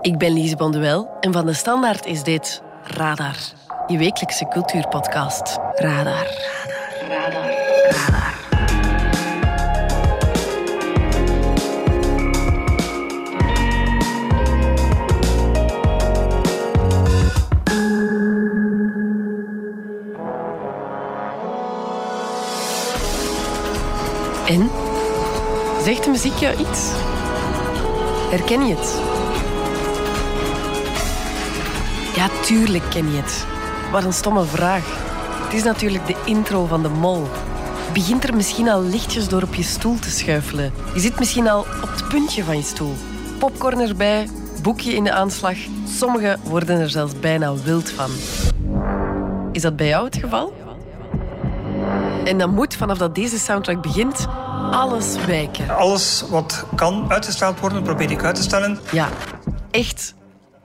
Ik ben Lise Bonduel en van de Standaard is dit Radar, je wekelijkse cultuurpodcast. Radar. Radar. Radar. Radar. En? Zegt de muziek jou iets? Herken je het? Ja, tuurlijk ken je het. Wat een stomme vraag. Het is natuurlijk de intro van de mol. Begint er misschien al lichtjes door op je stoel te schuifelen. Je zit misschien al op het puntje van je stoel. Popcorn erbij, boekje in de aanslag. Sommigen worden er zelfs bijna wild van. Is dat bij jou het geval? En dan moet vanaf dat deze soundtrack begint alles wijken. Alles wat kan uitgesteld worden, probeer ik uit te stellen. Ja, echt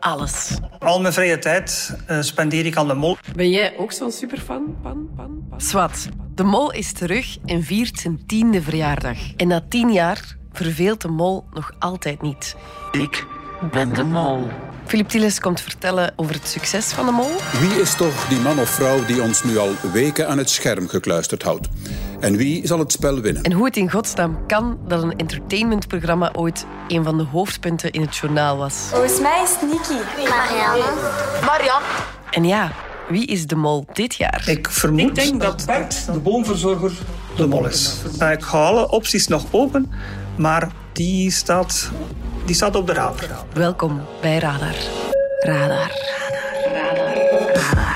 alles. Al mijn vrije tijd uh, spendeer ik aan de mol. Ben jij ook zo'n superfan? Pan, pan, pan. Swat. De mol is terug en viert zijn tiende verjaardag. En na tien jaar verveelt de mol nog altijd niet. Ik ben de mol. Philip Tilles komt vertellen over het succes van de mol. Wie is toch die man of vrouw die ons nu al weken aan het scherm gekluisterd houdt? En wie zal het spel winnen? En hoe het in godsnaam kan dat een entertainmentprogramma ooit een van de hoofdpunten in het journaal was. Volgens mij is het Niki. Marianne. Marianne. En ja, wie is de mol dit jaar? Ik vermoed Ik denk dat Bert, de boomverzorger, de mol is. Uh, ik ga alle opties nog open, maar die staat, die staat op de radar. Welkom bij Radar. Radar. Radar. Radar. Radar.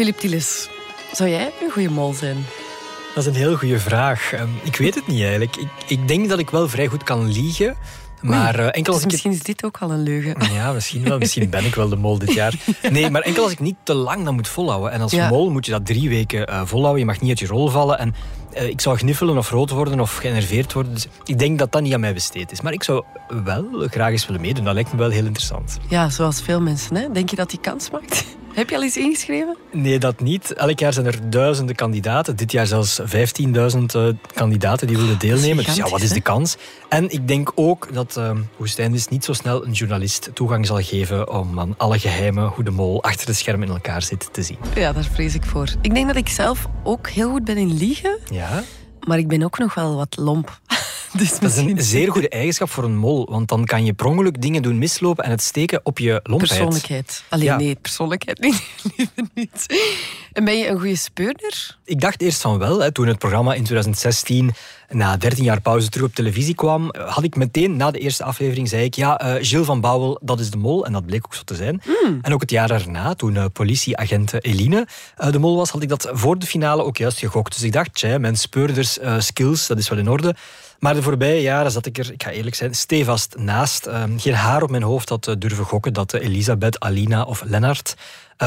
Philip Tilles, zou jij een goede mol zijn? Dat is een heel goede vraag. Um, ik weet het niet eigenlijk. Ik, ik, denk dat ik wel vrij goed kan liegen. Maar uh, enkel als dus ik misschien is dit ook al een leugen. Ja, misschien wel. Misschien ben ik wel de mol dit jaar. Nee, maar enkel als ik niet te lang dat moet volhouden. En als ja. mol moet je dat drie weken uh, volhouden. Je mag niet uit je rol vallen. En uh, ik zou gniffelen of rood worden of geënerveerd worden. Dus ik denk dat dat niet aan mij besteed is. Maar ik zou wel graag eens willen meedoen. Dat lijkt me wel heel interessant. Ja, zoals veel mensen. Hè? Denk je dat die kans maakt? Heb je al eens ingeschreven? Nee, dat niet. Elk jaar zijn er duizenden kandidaten. Dit jaar zelfs 15.000 uh, kandidaten die willen deelnemen. Dus ja, wat is de kans? En ik denk ook dat uh, Woestijn is niet zo snel een journalist toegang zal geven om aan alle geheimen hoe de mol achter de schermen in elkaar zit te zien. Ja, daar vrees ik voor. Ik denk dat ik zelf ook heel goed ben in liegen. Ja? Maar ik ben ook nog wel wat lomp. Dus dat is een zeer goede eigenschap voor een mol, want dan kan je per ongeluk dingen doen mislopen en het steken op je lompheid. Persoonlijkheid. Alleen ja. nee, persoonlijkheid niet, liever niet. En ben je een goede speurder? Ik dacht eerst van wel. Hè. Toen het programma in 2016 na 13 jaar pauze terug op televisie kwam, had ik meteen na de eerste aflevering zei ik ja, uh, Gilles van Bouwel, dat is de mol. En dat bleek ook zo te zijn. Mm. En ook het jaar daarna, toen uh, politieagent Eline uh, de mol was, had ik dat voor de finale ook juist gegokt. Dus ik dacht, tja, mijn speurders skills, dat is wel in orde. Maar de voorbije jaren zat ik er, ik ga eerlijk zijn, stevast naast. Uh, geen haar op mijn hoofd had uh, durven gokken dat uh, Elisabeth, Alina of Lennart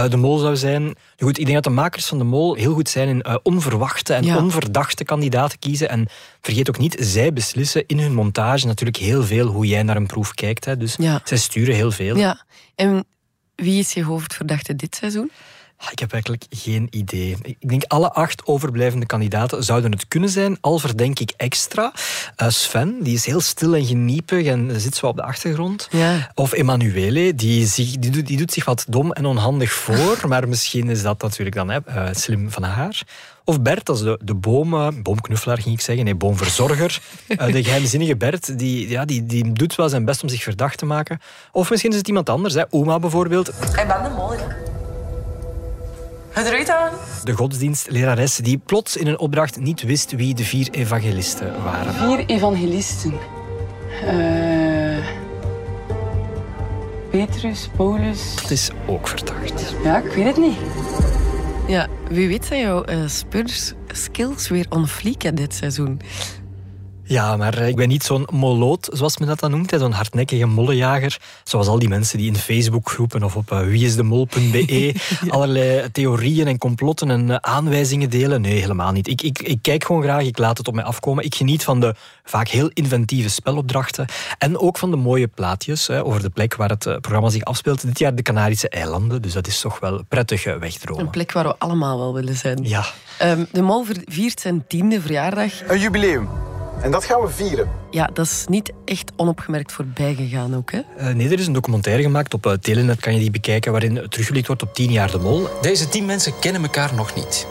de mol zou zijn. Goed, ik denk dat de makers van de mol heel goed zijn in onverwachte en Ja. onverdachte kandidaten kiezen. En vergeet ook niet, zij beslissen in hun montage natuurlijk heel veel hoe jij naar een proef kijkt. Hè. Dus Ja. zij sturen heel veel. Ja. En wie is je hoofdverdachte dit seizoen? Ah, Ik heb eigenlijk geen idee. Ik denk alle acht overblijvende kandidaten zouden het kunnen zijn, al verdenk ik extra. Eh, Sven, die is heel stil en geniepig en zit zo op de achtergrond. Ja. Of Emanuele, die, zich, die, doet, die doet zich wat dom en onhandig voor, maar misschien is dat natuurlijk dan hè, eh, slim van haar. Of Bert, is de, de boom, boomknuffelaar ging ik zeggen, nee, boomverzorger. Eh, de geheimzinnige Bert, die, ja, die, die doet wel zijn best om zich verdacht te maken. Of misschien is het iemand anders, hè. Oma bijvoorbeeld. Ik ben de mol, eruit aan. De godsdienstlerares die plots in een opdracht niet wist wie de vier evangelisten waren. Vier evangelisten. Eh, Petrus, Paulus. Dat is ook verdacht. Ja, ik weet het niet. Ja, wie weet zijn jouw uh, speurderskills weer on fleek dit seizoen. Ja, maar eh, ik ben niet zo'n moloot, zoals men dat dan noemt. hè, Zo'n hardnekkige mollenjager. Zoals al die mensen die in Facebookgroepen of op uh, wieisdemol.be allerlei theorieën en complotten en uh, aanwijzingen delen. Nee, helemaal niet. Ik, ik, ik kijk gewoon graag, ik laat het op mij afkomen. Ik geniet van de vaak heel inventieve spelopdrachten. En ook van de mooie plaatjes hè, over de plek waar het programma zich afspeelt. Dit jaar de Canarische eilanden. Dus dat is toch wel prettig uh, wegdromen. Een plek waar we allemaal wel willen zijn. Ja. Um, de Mol viert zijn tiende verjaardag. Een jubileum. En dat gaan we vieren. Ja, dat is niet echt onopgemerkt voorbij gegaan ook, hè? Uh, nee, er is een documentaire gemaakt op uh, Telenet, kan je die bekijken, waarin teruggeblikt wordt op tien jaar de mol. Deze tien mensen kennen elkaar nog niet.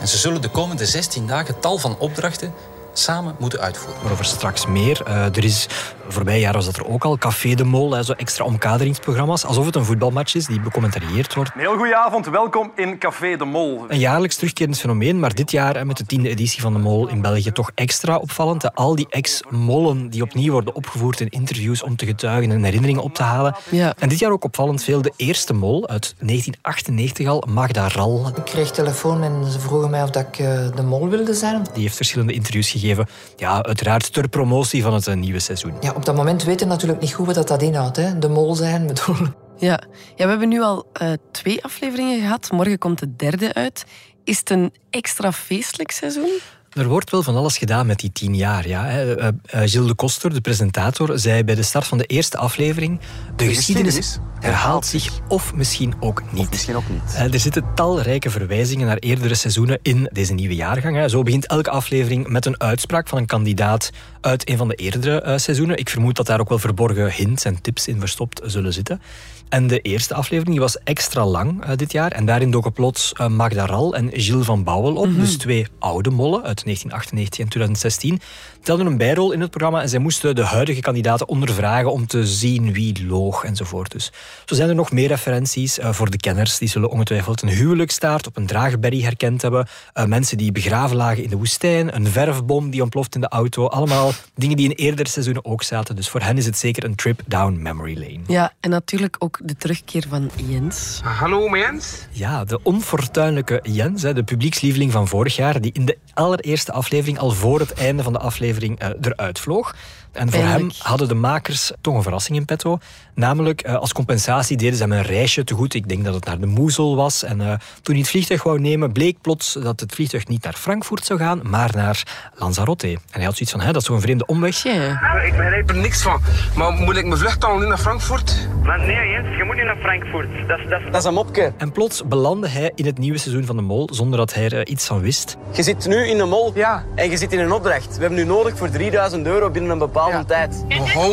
En ze zullen de komende 16 dagen tal van opdrachten samen moeten uitvoeren. Maar over straks meer. Uh, er is, voorbij jaar was dat er ook al, Café de Mol, hè, zo extra omkaderingsprogramma's, alsof het een voetbalmatch is die becommentarieerd wordt. Een heel goede avond, welkom in Café de Mol. Een jaarlijks terugkerend fenomeen, maar dit jaar met de tiende editie van de Mol in België toch extra opvallend. Al die ex-mollen die opnieuw worden opgevoerd in interviews om te getuigen en herinneringen op te halen. Ja. En dit jaar ook opvallend veel de eerste Mol uit 1998 al, Magda Ral. Ik kreeg telefoon en ze vroegen mij of dat ik uh, de Mol wilde zijn. Die heeft verschillende interviews gegeven gegeven. Ja, uiteraard ter promotie van het eh, nieuwe seizoen. Ja, op dat moment weten we natuurlijk niet goed wat dat inhoudt. Hè? De mol zijn, bedoel. Ja. ja, we hebben nu al uh, twee afleveringen gehad. Morgen komt de derde uit. Is het een extra feestelijk seizoen? Er wordt wel van alles gedaan met die tien jaar. Ja. Uh, Gilles de Koster, de presentator, zei bij de start van de eerste aflevering... De, de geschiedenis, herhaalt zich of misschien ook niet. Of misschien ook niet. Uh, er zitten talrijke verwijzingen naar eerdere seizoenen in deze nieuwe jaargang. Hè. Zo begint elke aflevering met een uitspraak van een kandidaat uit een van de eerdere uh, seizoenen. Ik vermoed dat daar ook wel verborgen hints en tips in verstopt zullen zitten. En de eerste aflevering die was extra lang uh, dit jaar. En daarin doken plots uh, Magda Ral en Gilles van Bouwel op. Mm -hmm. Dus twee oude mollen uit 1998 en 2016. Telden een bijrol in het programma en zij moesten de huidige kandidaten ondervragen om te zien wie loog enzovoort. Dus zo zijn er nog meer referenties uh, voor de kenners. Die zullen ongetwijfeld een huwelijkstaart op een draagberry herkend hebben. mensen die begraven lagen in de woestijn. Een verfbom die ontploft in de auto. Allemaal dingen die in eerdere seizoenen ook zaten. Dus voor hen is het zeker een trip down memory lane. Ja, en natuurlijk ook de terugkeer van Jens. Hallo, Jens. Ja, de onfortuinlijke Jens, de publiekslieveling van vorig jaar, die in de allereerste aflevering al voor het einde van de aflevering uh, eruit vloog. En voor Eindelijk. hem hadden de makers toch een verrassing in petto. Namelijk, uh, als compensatie deden ze hem een reisje te goed. Ik denk dat het naar de Moezel was. En uh, toen hij het vliegtuig wou nemen, bleek plots dat het vliegtuig niet naar Frankfurt zou gaan, maar naar Lanzarote. En hij had zoiets van, hè, dat is zo'n vreemde omweg. Yeah. Ik begrijp er niks van. Maar moet ik mijn vlucht al naar Frankfurt? Maar nee, Jens, je moet niet naar Frankfurt. Dat. Dat is een mopke. En plots belandde hij in het nieuwe seizoen van de Mol, zonder dat hij er iets van wist. Je zit nu in de Mol ja. en je zit in een opdracht. We hebben nu nodig voor 3000 euro binnen een bepaalde ja. tijd.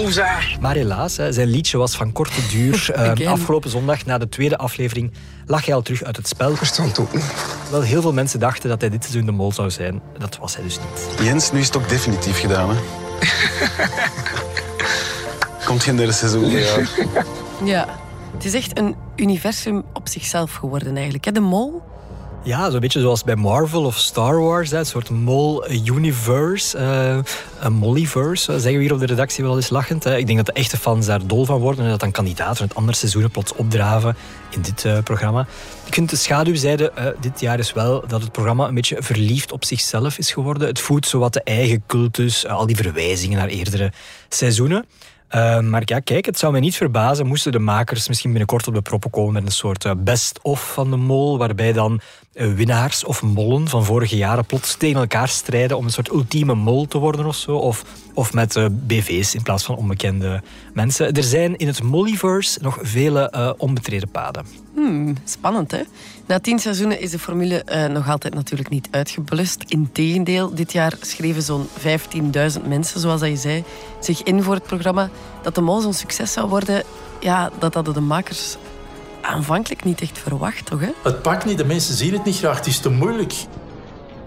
Zeg. Maar helaas, hè, zijn liedje was van korte duur. uh, afgelopen zondag, na de tweede aflevering, lag hij al terug uit het spel. Verstand ook niet. Wel, heel veel mensen dachten dat hij dit seizoen de mol zou zijn. Dat was hij dus niet. Jens, nu is het ook definitief gedaan, hè? Komt geen derde seizoen. Ja. ja, het is echt een universum op zichzelf geworden eigenlijk. Hè? De mol ja, zo'n beetje zoals bij Marvel of Star Wars. Een soort mol-universe. Uh, een mollyverse, zeggen we hier op de redactie wel eens lachend. Hè. Ik denk dat de echte fans daar dol van worden en dat dan kandidaten uit andere seizoenen plots opdraven in dit uh, programma. Ik vind de schaduwzijde uh, dit jaar is wel dat het programma een beetje verliefd op zichzelf is geworden. Het voedt zowat de eigen cultus, al die verwijzingen naar eerdere seizoenen. Maar ja, kijk, het zou mij niet verbazen moesten de makers misschien binnenkort op de proppen komen met een soort best-of van de mol, waarbij dan winnaars of mollen van vorige jaren plots tegen elkaar strijden om een soort ultieme mol te worden of zo. Of, of met BV's in plaats van onbekende mensen. Er zijn in het Mollyverse nog vele onbetreden paden. Hmm, spannend, hè? Na tien seizoenen is de formule nog altijd natuurlijk niet uitgeblust. Integendeel, dit jaar schreven zo'n 15.000 mensen, zoals dat je zei, zich in voor het programma. Dat de mol zo'n succes zou worden, ja, dat hadden de makers aanvankelijk niet echt verwacht, toch? Hè? Het pakt niet, de mensen zien het niet graag, het is te moeilijk.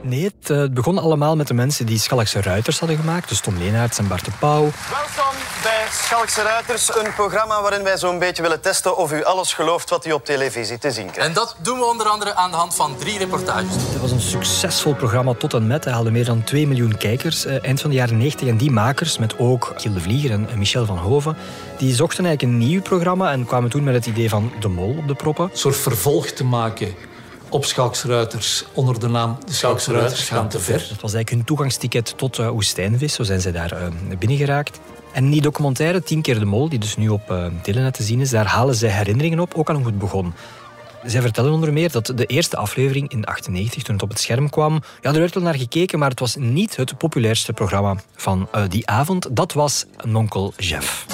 Nee, het, uh, begon allemaal met de mensen die Schalkse Ruiters hadden gemaakt. Dus Tom Leenaerts en Bart de Pauw. Welkom Schalkse Ruiters, een programma waarin wij zo'n beetje willen testen of u alles gelooft wat u op televisie te zien krijgt. En dat doen we onder andere aan de hand van drie reportages. Het was een succesvol programma tot en met. Hij haalde meer dan 2 miljoen kijkers uh, eind van de jaren 90. En die makers, met ook Giel de Vlieger en Michel van Hoven, die zochten eigenlijk een nieuw programma en kwamen toen met het idee van De Mol op de proppen. Een soort vervolg te maken op Schalksruiters onder de naam de Schalksruiters gaan te ver. Dat was eigenlijk hun toegangsticket tot uh, Woestijnvis. Zo zijn ze daar uh, binnengeraakt. En die documentaire Tien keer de Mol, die dus nu op uh, Telenet te zien is, daar halen zij herinneringen op, ook aan hoe het begon. Zij vertellen onder meer dat de eerste aflevering in 98, toen het op het scherm kwam, ja, er werd wel naar gekeken, maar het was niet het populairste programma van die avond. Dat was Nonkel Jeff.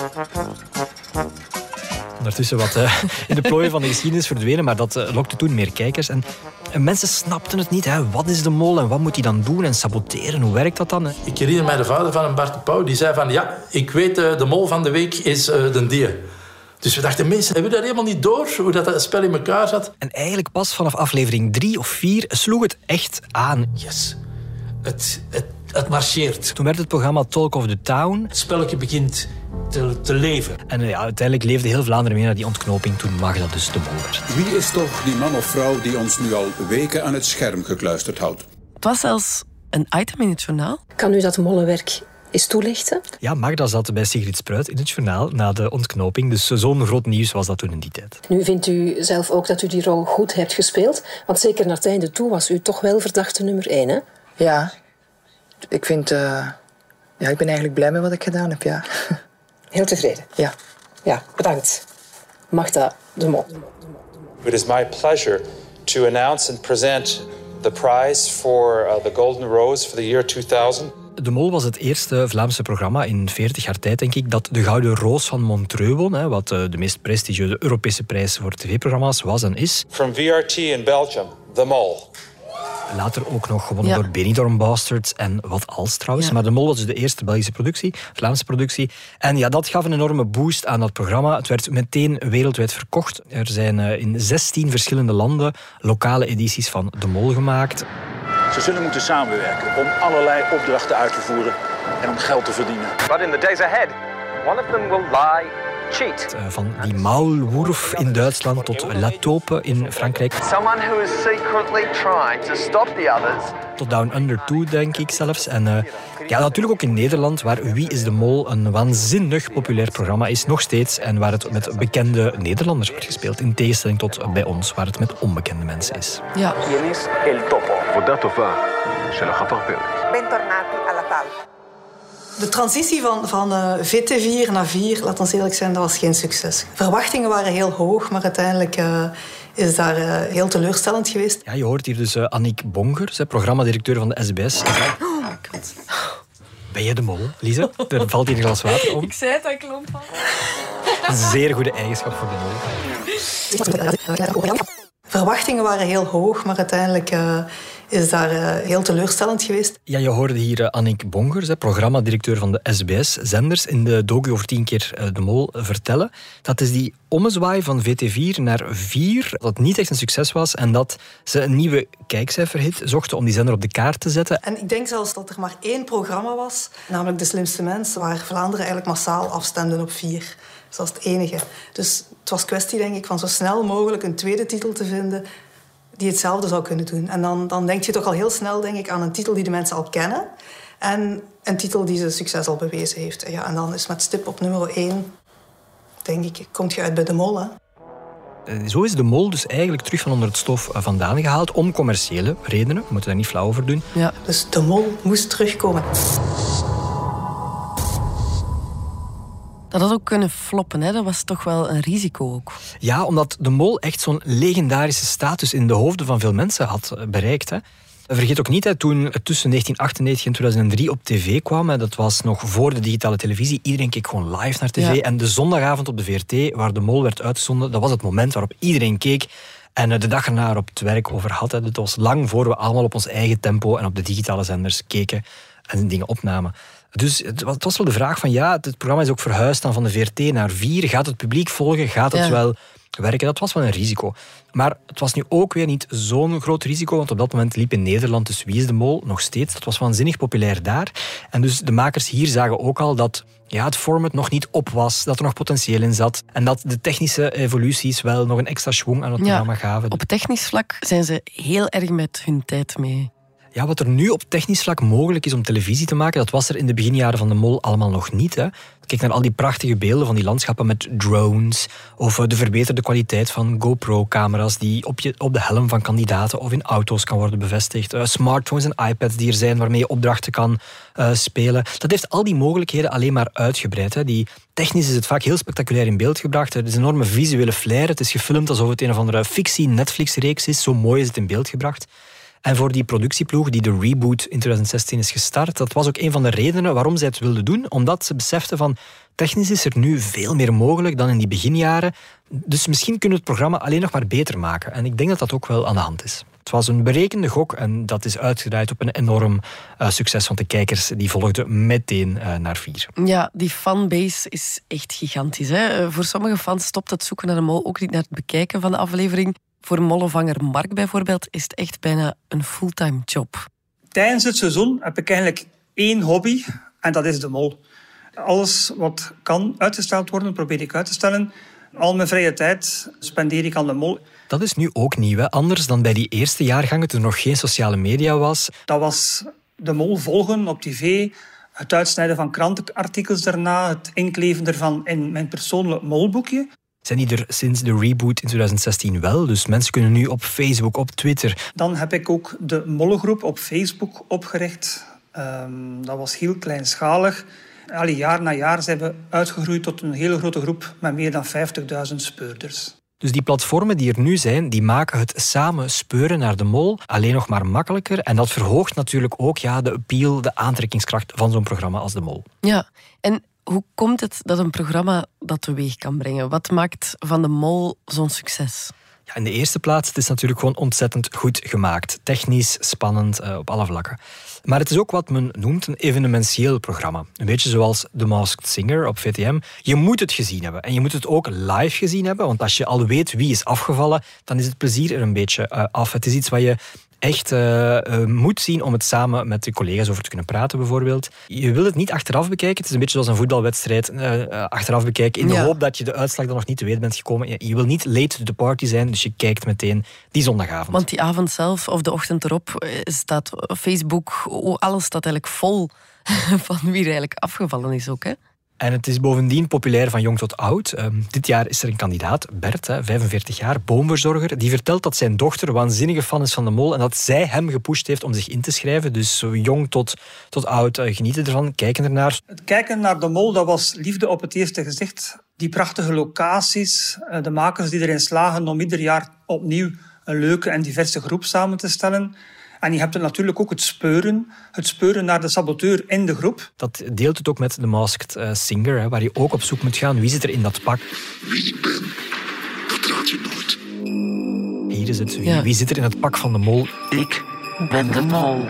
Ondertussen wat uh, in de plooien van de geschiedenis verdwenen, maar dat uh, lokte toen meer kijkers. En, en, mensen snapten het niet. Hè. Wat is de mol en wat moet hij dan doen en saboteren? Hoe werkt dat dan? Ik herinner mij de vader van een Bart de Pauw, die zei van ja, ik weet uh, de mol van de week is de dier. Dus we dachten, mensen hebben dat helemaal niet door, hoe dat, dat spel in elkaar zat. En eigenlijk pas vanaf aflevering drie of vier sloeg het echt aan. Yes. Het, het, het marcheert. Toen werd het programma Talk of the Town. Het spelletje begint te, te leven. En ja, uiteindelijk leefde heel Vlaanderen mee naar die ontknoping toen Magda dus de mol werd. Wie is toch die man of vrouw die ons nu al weken aan het scherm gekluisterd houdt? Het was zelfs een item in het journaal. Kan u dat mollenwerk eens toelichten? Ja, Magda zat bij Sigrid Spruit in het journaal na de ontknoping. Dus zo'n groot nieuws was dat toen in die tijd. Nu vindt u zelf ook dat u die rol goed hebt gespeeld? Want zeker naar het einde toe was u toch wel verdachte nummer één, hè? Ja. Ik vind... Uh... Ja, ik ben eigenlijk blij met wat ik gedaan heb, ja. Heel tevreden? Ja. Ja, bedankt. Magda de Mol. It is my pleasure to announce and present the prize for uh, the Golden Rose for the year 2000. De Mol was het eerste Vlaamse programma in 40 jaar tijd, denk ik, dat de Gouden Roos van Montreux won. Hè, wat de meest prestigieuze Europese prijs voor tv-programma's was en is. From VRT in Belgium, The Mol. Later ook nog gewonnen ja. door Benidorm Bastards en wat als trouwens. Ja. Maar De Mol was dus de eerste Belgische productie, Vlaamse productie. En ja, dat gaf een enorme boost aan dat programma. Het werd meteen wereldwijd verkocht. Er zijn in 16 verschillende landen lokale edities van De Mol gemaakt. Ze zullen moeten samenwerken om allerlei opdrachten uit te voeren en om geld te verdienen. But in the days ahead, one of them will lie cheat. Eh, van die Maulwurf in Duitsland tot La Taupe in Frankrijk. Someone who is secretly trying to stop the others. Tot Down Under 2, denk ik zelfs. En uh, ja, natuurlijk ook in Nederland, waar Wie is de Mol een waanzinnig populair programma is, nog steeds. En waar het met bekende Nederlanders wordt gespeeld. In tegenstelling tot bij ons, waar het met onbekende mensen is. Ja. ¿Quién es el topo? Voor dat of waar, se lo rapporteur. Bentornati alla tavola. De transitie van, van uh, VT4 naar 4, laat ons eerlijk zijn, dat was geen succes. Verwachtingen waren heel hoog, maar uiteindelijk uh, is daar uh, heel teleurstellend geweest. Ja, je hoort hier dus Annick Bonger, zij programmadirecteur van de SBS. Oh god. Ben je de mol, Lise? Er valt hier een glas water om. Ik zei het, dat klomp van. Een zeer goede eigenschap voor de mol. Verwachtingen waren heel hoog, maar uiteindelijk uh, is daar uh, heel teleurstellend geweest. Ja, je hoorde hier uh, Annick Bongers, programmadirecteur van de SBS-zenders, in de docu over tien keer de mol vertellen. Dat is die ommezwaai van VT4 naar 4, dat niet echt een succes was en dat ze een nieuwe kijkcijferhit zochten om die zender op de kaart te zetten. En ik denk zelfs dat er maar één programma was, namelijk De Slimste Mens, waar Vlaanderen eigenlijk massaal afstemde op 4. Dat was het enige. Dus het was kwestie, denk ik, van zo snel mogelijk een tweede titel te vinden die hetzelfde zou kunnen doen. En dan, dan denk je toch al heel snel denk ik, aan een titel die de mensen al kennen. En een titel die ze succes al bewezen heeft. Ja, en dan is met stip op nummer 1, denk ik, komt je uit bij de mol. Hè? Zo is de mol dus eigenlijk terug van onder het stof vandaan gehaald. Om commerciële redenen. We moeten daar niet flauw over doen. Ja, dus de mol moest terugkomen. Dat had ook kunnen floppen, hè? dat was toch wel een risico ook. Ja, omdat de mol echt zo'n legendarische status in de hoofden van veel mensen had bereikt. Hè. Vergeet ook niet, hè, toen het tussen 1998 en 2003 op tv kwam, dat was nog voor de digitale televisie, iedereen keek gewoon live naar tv. Ja. En de zondagavond op de VRT, waar de mol werd uitgezonden, dat was het moment waarop iedereen keek en de dag erna er op het werk over had. Hè. Dat was lang voor we allemaal op ons eigen tempo en op de digitale zenders keken en dingen opnamen. Dus het was, het was wel de vraag van ja, het programma is ook verhuisd dan van de VRT naar 4. Gaat het publiek volgen? Gaat het Ja. wel werken? Dat was wel een risico. Maar het was nu ook weer niet zo'n groot risico, want op dat moment liep in Nederland dus Wie is de Mol nog steeds. Dat was waanzinnig populair daar. En dus de makers hier zagen ook al dat ja, het format nog niet op was, dat er nog potentieel in zat en dat de technische evoluties wel nog een extra schwung aan het programma gaven. Op technisch vlak zijn ze heel erg met hun tijd mee. Ja, wat er nu op technisch vlak mogelijk is om televisie te maken, dat was er in de beginjaren van de Mol allemaal nog niet. Hè. Kijk naar al die prachtige beelden van die landschappen met drones, of eh, de verbeterde kwaliteit van GoPro-camera's die op, je, op de helm van kandidaten of in auto's kan worden bevestigd. Eh, smartphones en iPads die er zijn waarmee je opdrachten kan eh, spelen. Dat heeft al die mogelijkheden alleen maar uitgebreid. Hè. Die, technisch is het vaak heel spectaculair in beeld gebracht. Er is een enorme visuele flair. Het is gefilmd alsof het een of andere fictie-Netflix-reeks is. Zo mooi is het in beeld gebracht. En voor die productieploeg die de reboot in 2016 is gestart, dat was ook een van de redenen waarom zij het wilden doen. Omdat ze beseften van technisch is er nu veel meer mogelijk dan in die beginjaren. Dus misschien kunnen we het programma alleen nog maar beter maken. En ik denk dat dat ook wel aan de hand is. Het was een berekende gok en dat is uitgedraaid op een enorm uh, succes. Want de kijkers die volgden meteen uh, naar vier. Ja, die fanbase is echt gigantisch. Hè? Uh, voor sommige fans stopt het zoeken naar de mol ook niet naar het bekijken van de aflevering. Voor mollenvanger Mark bijvoorbeeld is het echt bijna een fulltime job. Tijdens het seizoen heb ik eigenlijk één hobby en dat is de mol. Alles wat kan uitgesteld worden, probeer ik uit te stellen. Al mijn vrije tijd spendeer ik aan de mol. Dat is nu ook nieuw, hè? anders dan bij die eerste jaargangen toen er nog geen sociale media was. Dat was de mol volgen op tv, het uitsnijden van krantenartikels daarna, het inkleven ervan in mijn persoonlijk molboekje. Zijn die er sinds de reboot in 2016 wel? Dus mensen kunnen nu op Facebook, op Twitter. Dan heb ik ook de Mollengroep op Facebook opgericht. Um, dat was heel kleinschalig. Allee, jaar na jaar zijn we uitgegroeid tot een hele grote groep met meer dan 50.000 speurders. Dus die platformen die er nu zijn, die maken het samen speuren naar de mol alleen nog maar makkelijker. En dat verhoogt natuurlijk ook ja, de appeal, de aantrekkingskracht van zo'n programma als de mol. Ja, en hoe komt het dat een programma dat teweeg kan brengen? Wat maakt van de mol zo'n succes? Ja, in de eerste plaats, het is natuurlijk gewoon ontzettend goed gemaakt. Technisch, spannend, uh, op alle vlakken. Maar het is ook wat men noemt een evenementieel programma. Een beetje zoals The Masked Singer op VTM. Je moet het gezien hebben. En je moet het ook live gezien hebben. Want als je al weet wie is afgevallen, dan is het plezier er een beetje uh, af. Het is iets wat je echt uh, uh, moet zien om het samen met je collega's over te kunnen praten, bijvoorbeeld. Je wil het niet achteraf bekijken. Het is een beetje zoals een voetbalwedstrijd uh, achteraf bekijken. In de ja. hoop dat je de uitslag dan nog niet te weten bent gekomen. Je, je, wil niet late to the party zijn, dus je kijkt meteen die zondagavond. Want die avond zelf of de ochtend erop staat Facebook, alles staat eigenlijk vol van wie er eigenlijk afgevallen is ook. Hè? En het is bovendien populair van jong tot oud. Um, dit jaar is er een kandidaat, Bert, hè, 45 jaar, boomverzorger. Die vertelt dat zijn dochter waanzinnige fan is van de mol en dat zij hem gepusht heeft om zich in te schrijven. Dus zo jong tot, tot oud uh, genieten ervan, kijken ernaar. Het kijken naar de mol, dat was liefde op het eerste gezicht. Die prachtige locaties, uh, de makers die erin slagen om ieder jaar opnieuw een leuke en diverse groep samen te stellen. En je hebt er natuurlijk ook het speuren. Het speuren naar de saboteur in de groep. Dat deelt het ook met de Masked uh, Singer, hè, waar je ook op zoek moet gaan. Wie zit er in dat pak? Wie ik ben, dat raad je nooit. Hier is het. Wie, ja. wie zit er in het pak van de mol? Ik ben de mol.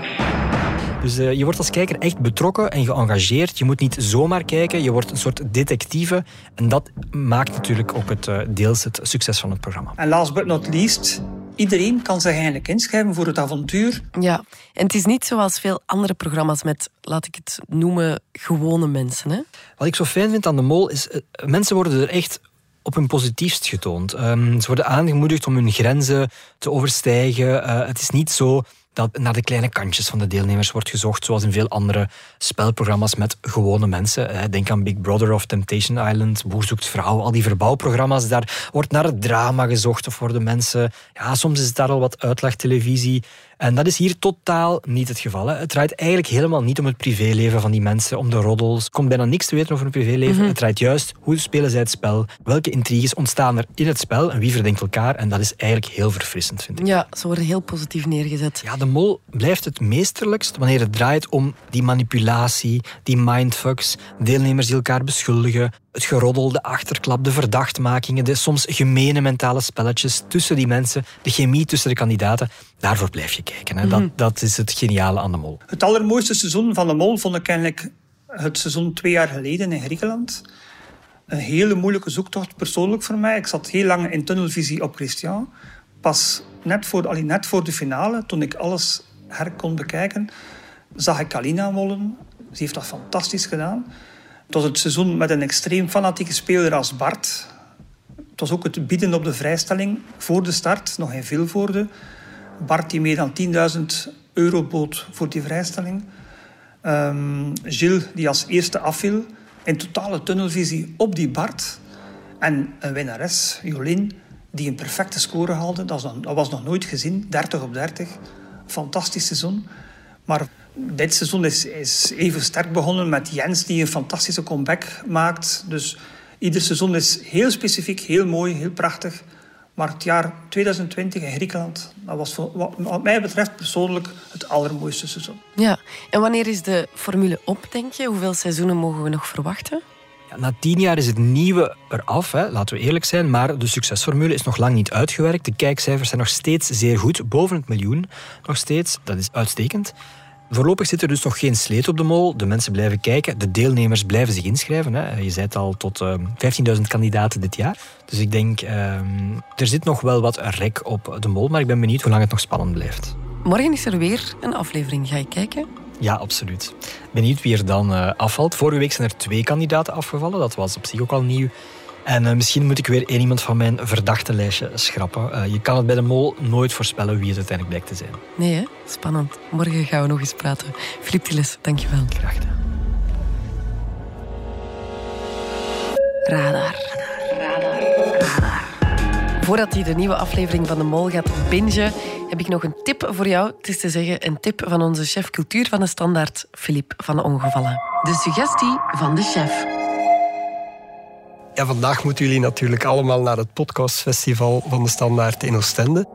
Dus uh, je wordt als kijker echt betrokken en geëngageerd. Je moet niet zomaar kijken, je wordt een soort detectieve. En dat maakt natuurlijk ook het, uh, deels het succes van het programma. En last but not least, iedereen kan zich eigenlijk inschrijven voor het avontuur. Ja, en het is niet zoals veel andere programma's met, laat ik het noemen, gewone mensen. Hè? Wat ik zo fijn vind aan de mol is, uh, mensen worden er echt op hun positiefst getoond. Um, ze worden aangemoedigd om hun grenzen te overstijgen. Uh, het is niet zo dat naar de kleine kantjes van de deelnemers wordt gezocht, zoals in veel andere spelprogramma's met gewone mensen. Denk aan Big Brother of Temptation Island, Boer zoekt vrouw, al die verbouwprogramma's. Daar wordt naar het drama gezocht of worden mensen... Ja, soms is het daar al wat uitlachtelevisie. En dat is hier totaal niet het geval. Hè. Het draait eigenlijk helemaal niet om het privéleven van die mensen, om de roddels. Er komt bijna niks te weten over hun privéleven. Mm -hmm. Het draait juist hoe spelen zij het spel, welke intriges ontstaan er in het spel en wie verdenkt elkaar. En dat is eigenlijk heel verfrissend, vind ik. Ja, ze worden heel positief neergezet. Ja, de mol blijft het meesterlijkst wanneer het draait om die manipulatie, die mindfucks, deelnemers die elkaar beschuldigen, het geroddel, de achterklap, de verdachtmakingen, de soms gemene mentale spelletjes tussen die mensen, de chemie tussen de kandidaten. Daarvoor blijf je kijken. Hè. Mm -hmm. dat, dat is het geniale aan de Mol. Het allermooiste seizoen van de Mol vond ik eigenlijk het seizoen twee jaar geleden in Griekenland. Een hele moeilijke zoektocht persoonlijk voor mij. Ik zat heel lang in tunnelvisie op Christian. Pas net voor, allee, net voor de finale, toen ik alles her kon bekijken, zag ik Kalina mollen. Ze heeft dat fantastisch gedaan. Het was het seizoen met een extreem fanatieke speler als Bart. Het was ook het bieden op de vrijstelling voor de start, nog in Vilvoorde. Bart die meer dan 10.000 euro bood voor die vrijstelling. Um, Gilles die als eerste afviel. In totale tunnelvisie op die Bart. En een winnares, Jolien, die een perfecte score haalde. Dat was, dat was nog nooit gezien. 30 op 30. Fantastisch seizoen. Maar dit seizoen is, is even sterk begonnen met Jens, die een fantastische comeback maakt. Dus ieder seizoen is heel specifiek, heel mooi, heel prachtig. Maar het jaar 2020 in Griekenland, dat was voor, wat, wat mij betreft persoonlijk het allermooiste seizoen. Ja, en wanneer is de formule op, denk je? Hoeveel seizoenen mogen we nog verwachten? Ja, na tien jaar is het nieuwe eraf, hè, laten we eerlijk zijn. Maar de succesformule is nog lang niet uitgewerkt. De kijkcijfers zijn nog steeds zeer goed. Boven het miljoen nog steeds. Dat is uitstekend. Voorlopig zit er dus nog geen sleet op de mol. De mensen blijven kijken. De deelnemers blijven zich inschrijven. Hè. Je zei het al, tot uh, 15.000 kandidaten dit jaar. Dus ik denk, uh, er zit nog wel wat rek op de mol. Maar ik ben benieuwd hoe lang het nog spannend blijft. Morgen is er weer een aflevering. Ga je kijken? Ja, absoluut. Benieuwd wie er dan uh, afvalt. Vorige week zijn er twee kandidaten afgevallen. Dat was op zich ook al nieuw. En uh, misschien moet ik weer één iemand van mijn verdachte lijstje schrappen. Uh, je kan het bij de mol nooit voorspellen wie het uiteindelijk blijkt te zijn. Nee, hè? Spannend. Morgen gaan we nog eens praten. Filip Tilles, dankjewel. Graag gedaan. Radar. Radar. Radar. Voordat je de nieuwe aflevering van de Mol gaat bingen, heb ik nog een tip voor jou. Het is te zeggen een tip van onze chef cultuur van de Standaard, Filip van de Ongevallen. De suggestie van de chef. Vandaag moeten jullie natuurlijk allemaal naar het podcastfestival van de Standaard in Oostende.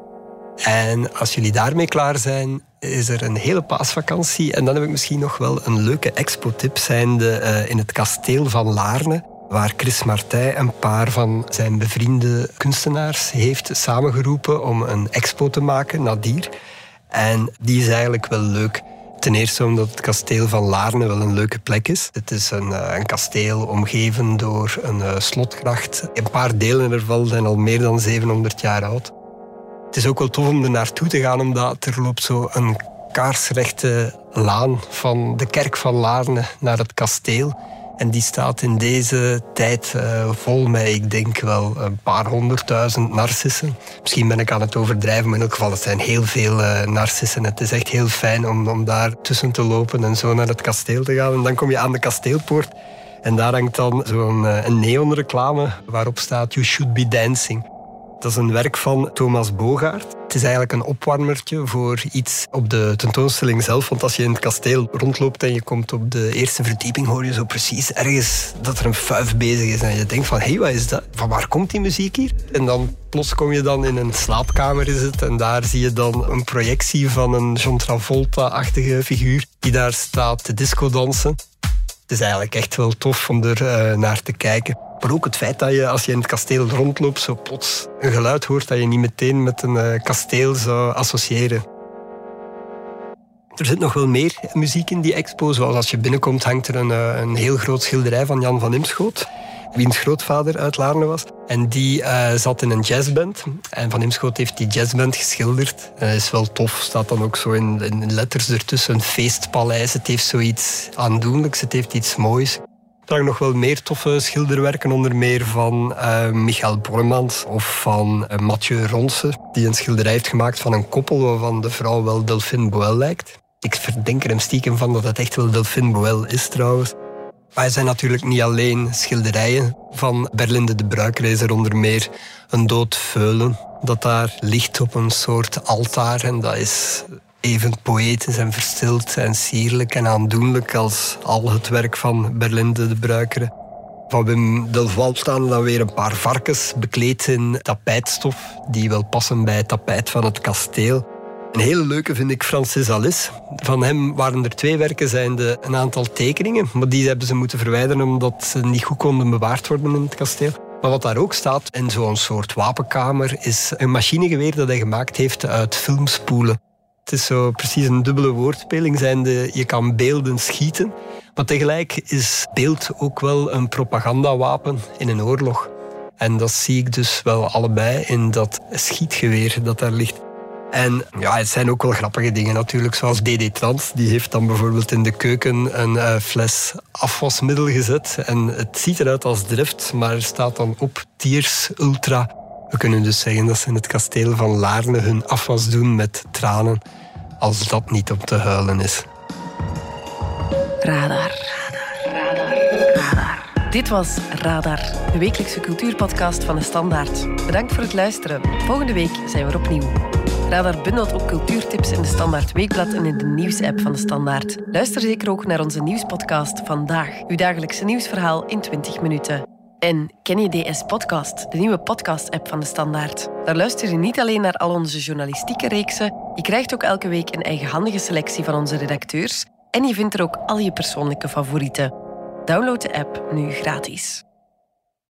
En als jullie daarmee klaar zijn, is er een hele paasvakantie. En dan heb ik misschien nog wel een leuke expo-tip zijnde uh, in het kasteel van Laarne waar Chris Martij een paar van zijn bevriende kunstenaars heeft samengeroepen om een expo te maken, Nadir. En die is eigenlijk wel leuk. Ten eerste omdat het kasteel van Laarne wel een leuke plek is. Het is een, een kasteel omgeven door een uh, slotgracht. Een paar delen ervan zijn al meer dan 700 jaar oud. Het is ook wel tof om er naartoe te gaan, omdat er loopt zo een kaarsrechte laan van de kerk van Laarne naar het kasteel. En die staat in deze tijd uh, vol met, ik denk wel, een paar honderdduizend narcissen. Misschien ben ik aan het overdrijven, maar in elk geval, het zijn heel veel uh, narcissen. Het is echt heel fijn om, om daar tussen te lopen en zo naar het kasteel te gaan. En dan kom je aan de kasteelpoort. En daar hangt dan zo'n uh, neonreclame waarop staat You should be dancing. Dat is een werk van Thomas Bogaert. Het is eigenlijk een opwarmertje voor iets op de tentoonstelling zelf. Want als je in het kasteel rondloopt en je komt op de eerste verdieping, hoor je zo precies ergens dat er een fuif bezig is. En je denkt van, hé, hey, wat is dat? Van waar komt die muziek hier? En dan plots kom je dan in een slaapkamer is het, en daar zie je dan een projectie van een John Travolta-achtige figuur die daar staat te disco dansen. Het is eigenlijk echt wel tof om er uh, naar te kijken. Maar ook het feit dat je als je in het kasteel rondloopt zo plots een geluid hoort dat je niet meteen met een uh, kasteel zou associëren. Er zit nog wel meer muziek in die expo. Zoals als je binnenkomt hangt er een, uh, een heel groot schilderij van Jan van Imschoot. Wiens grootvader uit Laarne was. En die uh, zat in een jazzband. En Van Imschoot heeft die jazzband geschilderd. Dat is wel tof. Staat dan ook zo in, in letters ertussen. Feestpaleis. Het heeft zoiets aandoenlijks. Het heeft iets moois. Hangen nog wel meer toffe schilderwerken, onder meer van uh, Michael Bormans of van uh, Mathieu Ronse, die een schilderij heeft gemaakt van een koppel waarvan de vrouw wel Delphine Boel lijkt. Ik verdenk er hem stiekem van dat het echt wel Delphine Boel is trouwens. Maar er zijn natuurlijk niet alleen schilderijen van Berlinde de Bruiker. Er is er onder meer een dood veulen dat daar ligt op een soort altaar. En dat is even poëtisch en verstild en sierlijk en aandoenlijk als al het werk van Berlinde de Bruikere. Van Wim Delval staan dan weer een paar varkens bekleed in tapijtstof die wel passen bij het tapijt van het kasteel. Een hele leuke vind ik Francis Alice. Van hem waren er twee werken, zijnde een aantal tekeningen, maar die hebben ze moeten verwijderen omdat ze niet goed konden bewaard worden in het kasteel. Maar wat daar ook staat in zo'n soort wapenkamer is een machinegeweer dat hij gemaakt heeft uit filmspoelen. Het is zo precies een dubbele woordspeling. Zijnde, je kan beelden schieten, maar tegelijk is beeld ook wel een propagandawapen in een oorlog. En dat zie ik dus wel allebei in dat schietgeweer dat daar ligt. En ja, het zijn ook wel grappige dingen natuurlijk, zoals DD Trans. Die heeft dan bijvoorbeeld in de keuken een uh, fles afwasmiddel gezet. En het ziet eruit als drift, maar er staat dan op Tiers Ultra. We kunnen dus zeggen dat ze in het kasteel van Laarne hun afwas doen met tranen. Als dat niet om te huilen is. Radar. Radar. Radar. Dit was Radar, de wekelijkse cultuurpodcast van de Standaard. Bedankt voor het luisteren. Volgende week zijn we er opnieuw. Radar bundelt ook cultuurtips in de Standaard Weekblad en in de nieuwsapp van de Standaard. Luister zeker ook naar onze nieuwspodcast Vandaag, uw dagelijkse nieuwsverhaal in 20 minuten. En ken je DS Podcast, de nieuwe podcast-app van de Standaard? Daar luister je niet alleen naar al onze journalistieke reeksen, je krijgt ook elke week een eigenhandige selectie van onze redacteurs en je vindt er ook al je persoonlijke favorieten. Download de app nu gratis.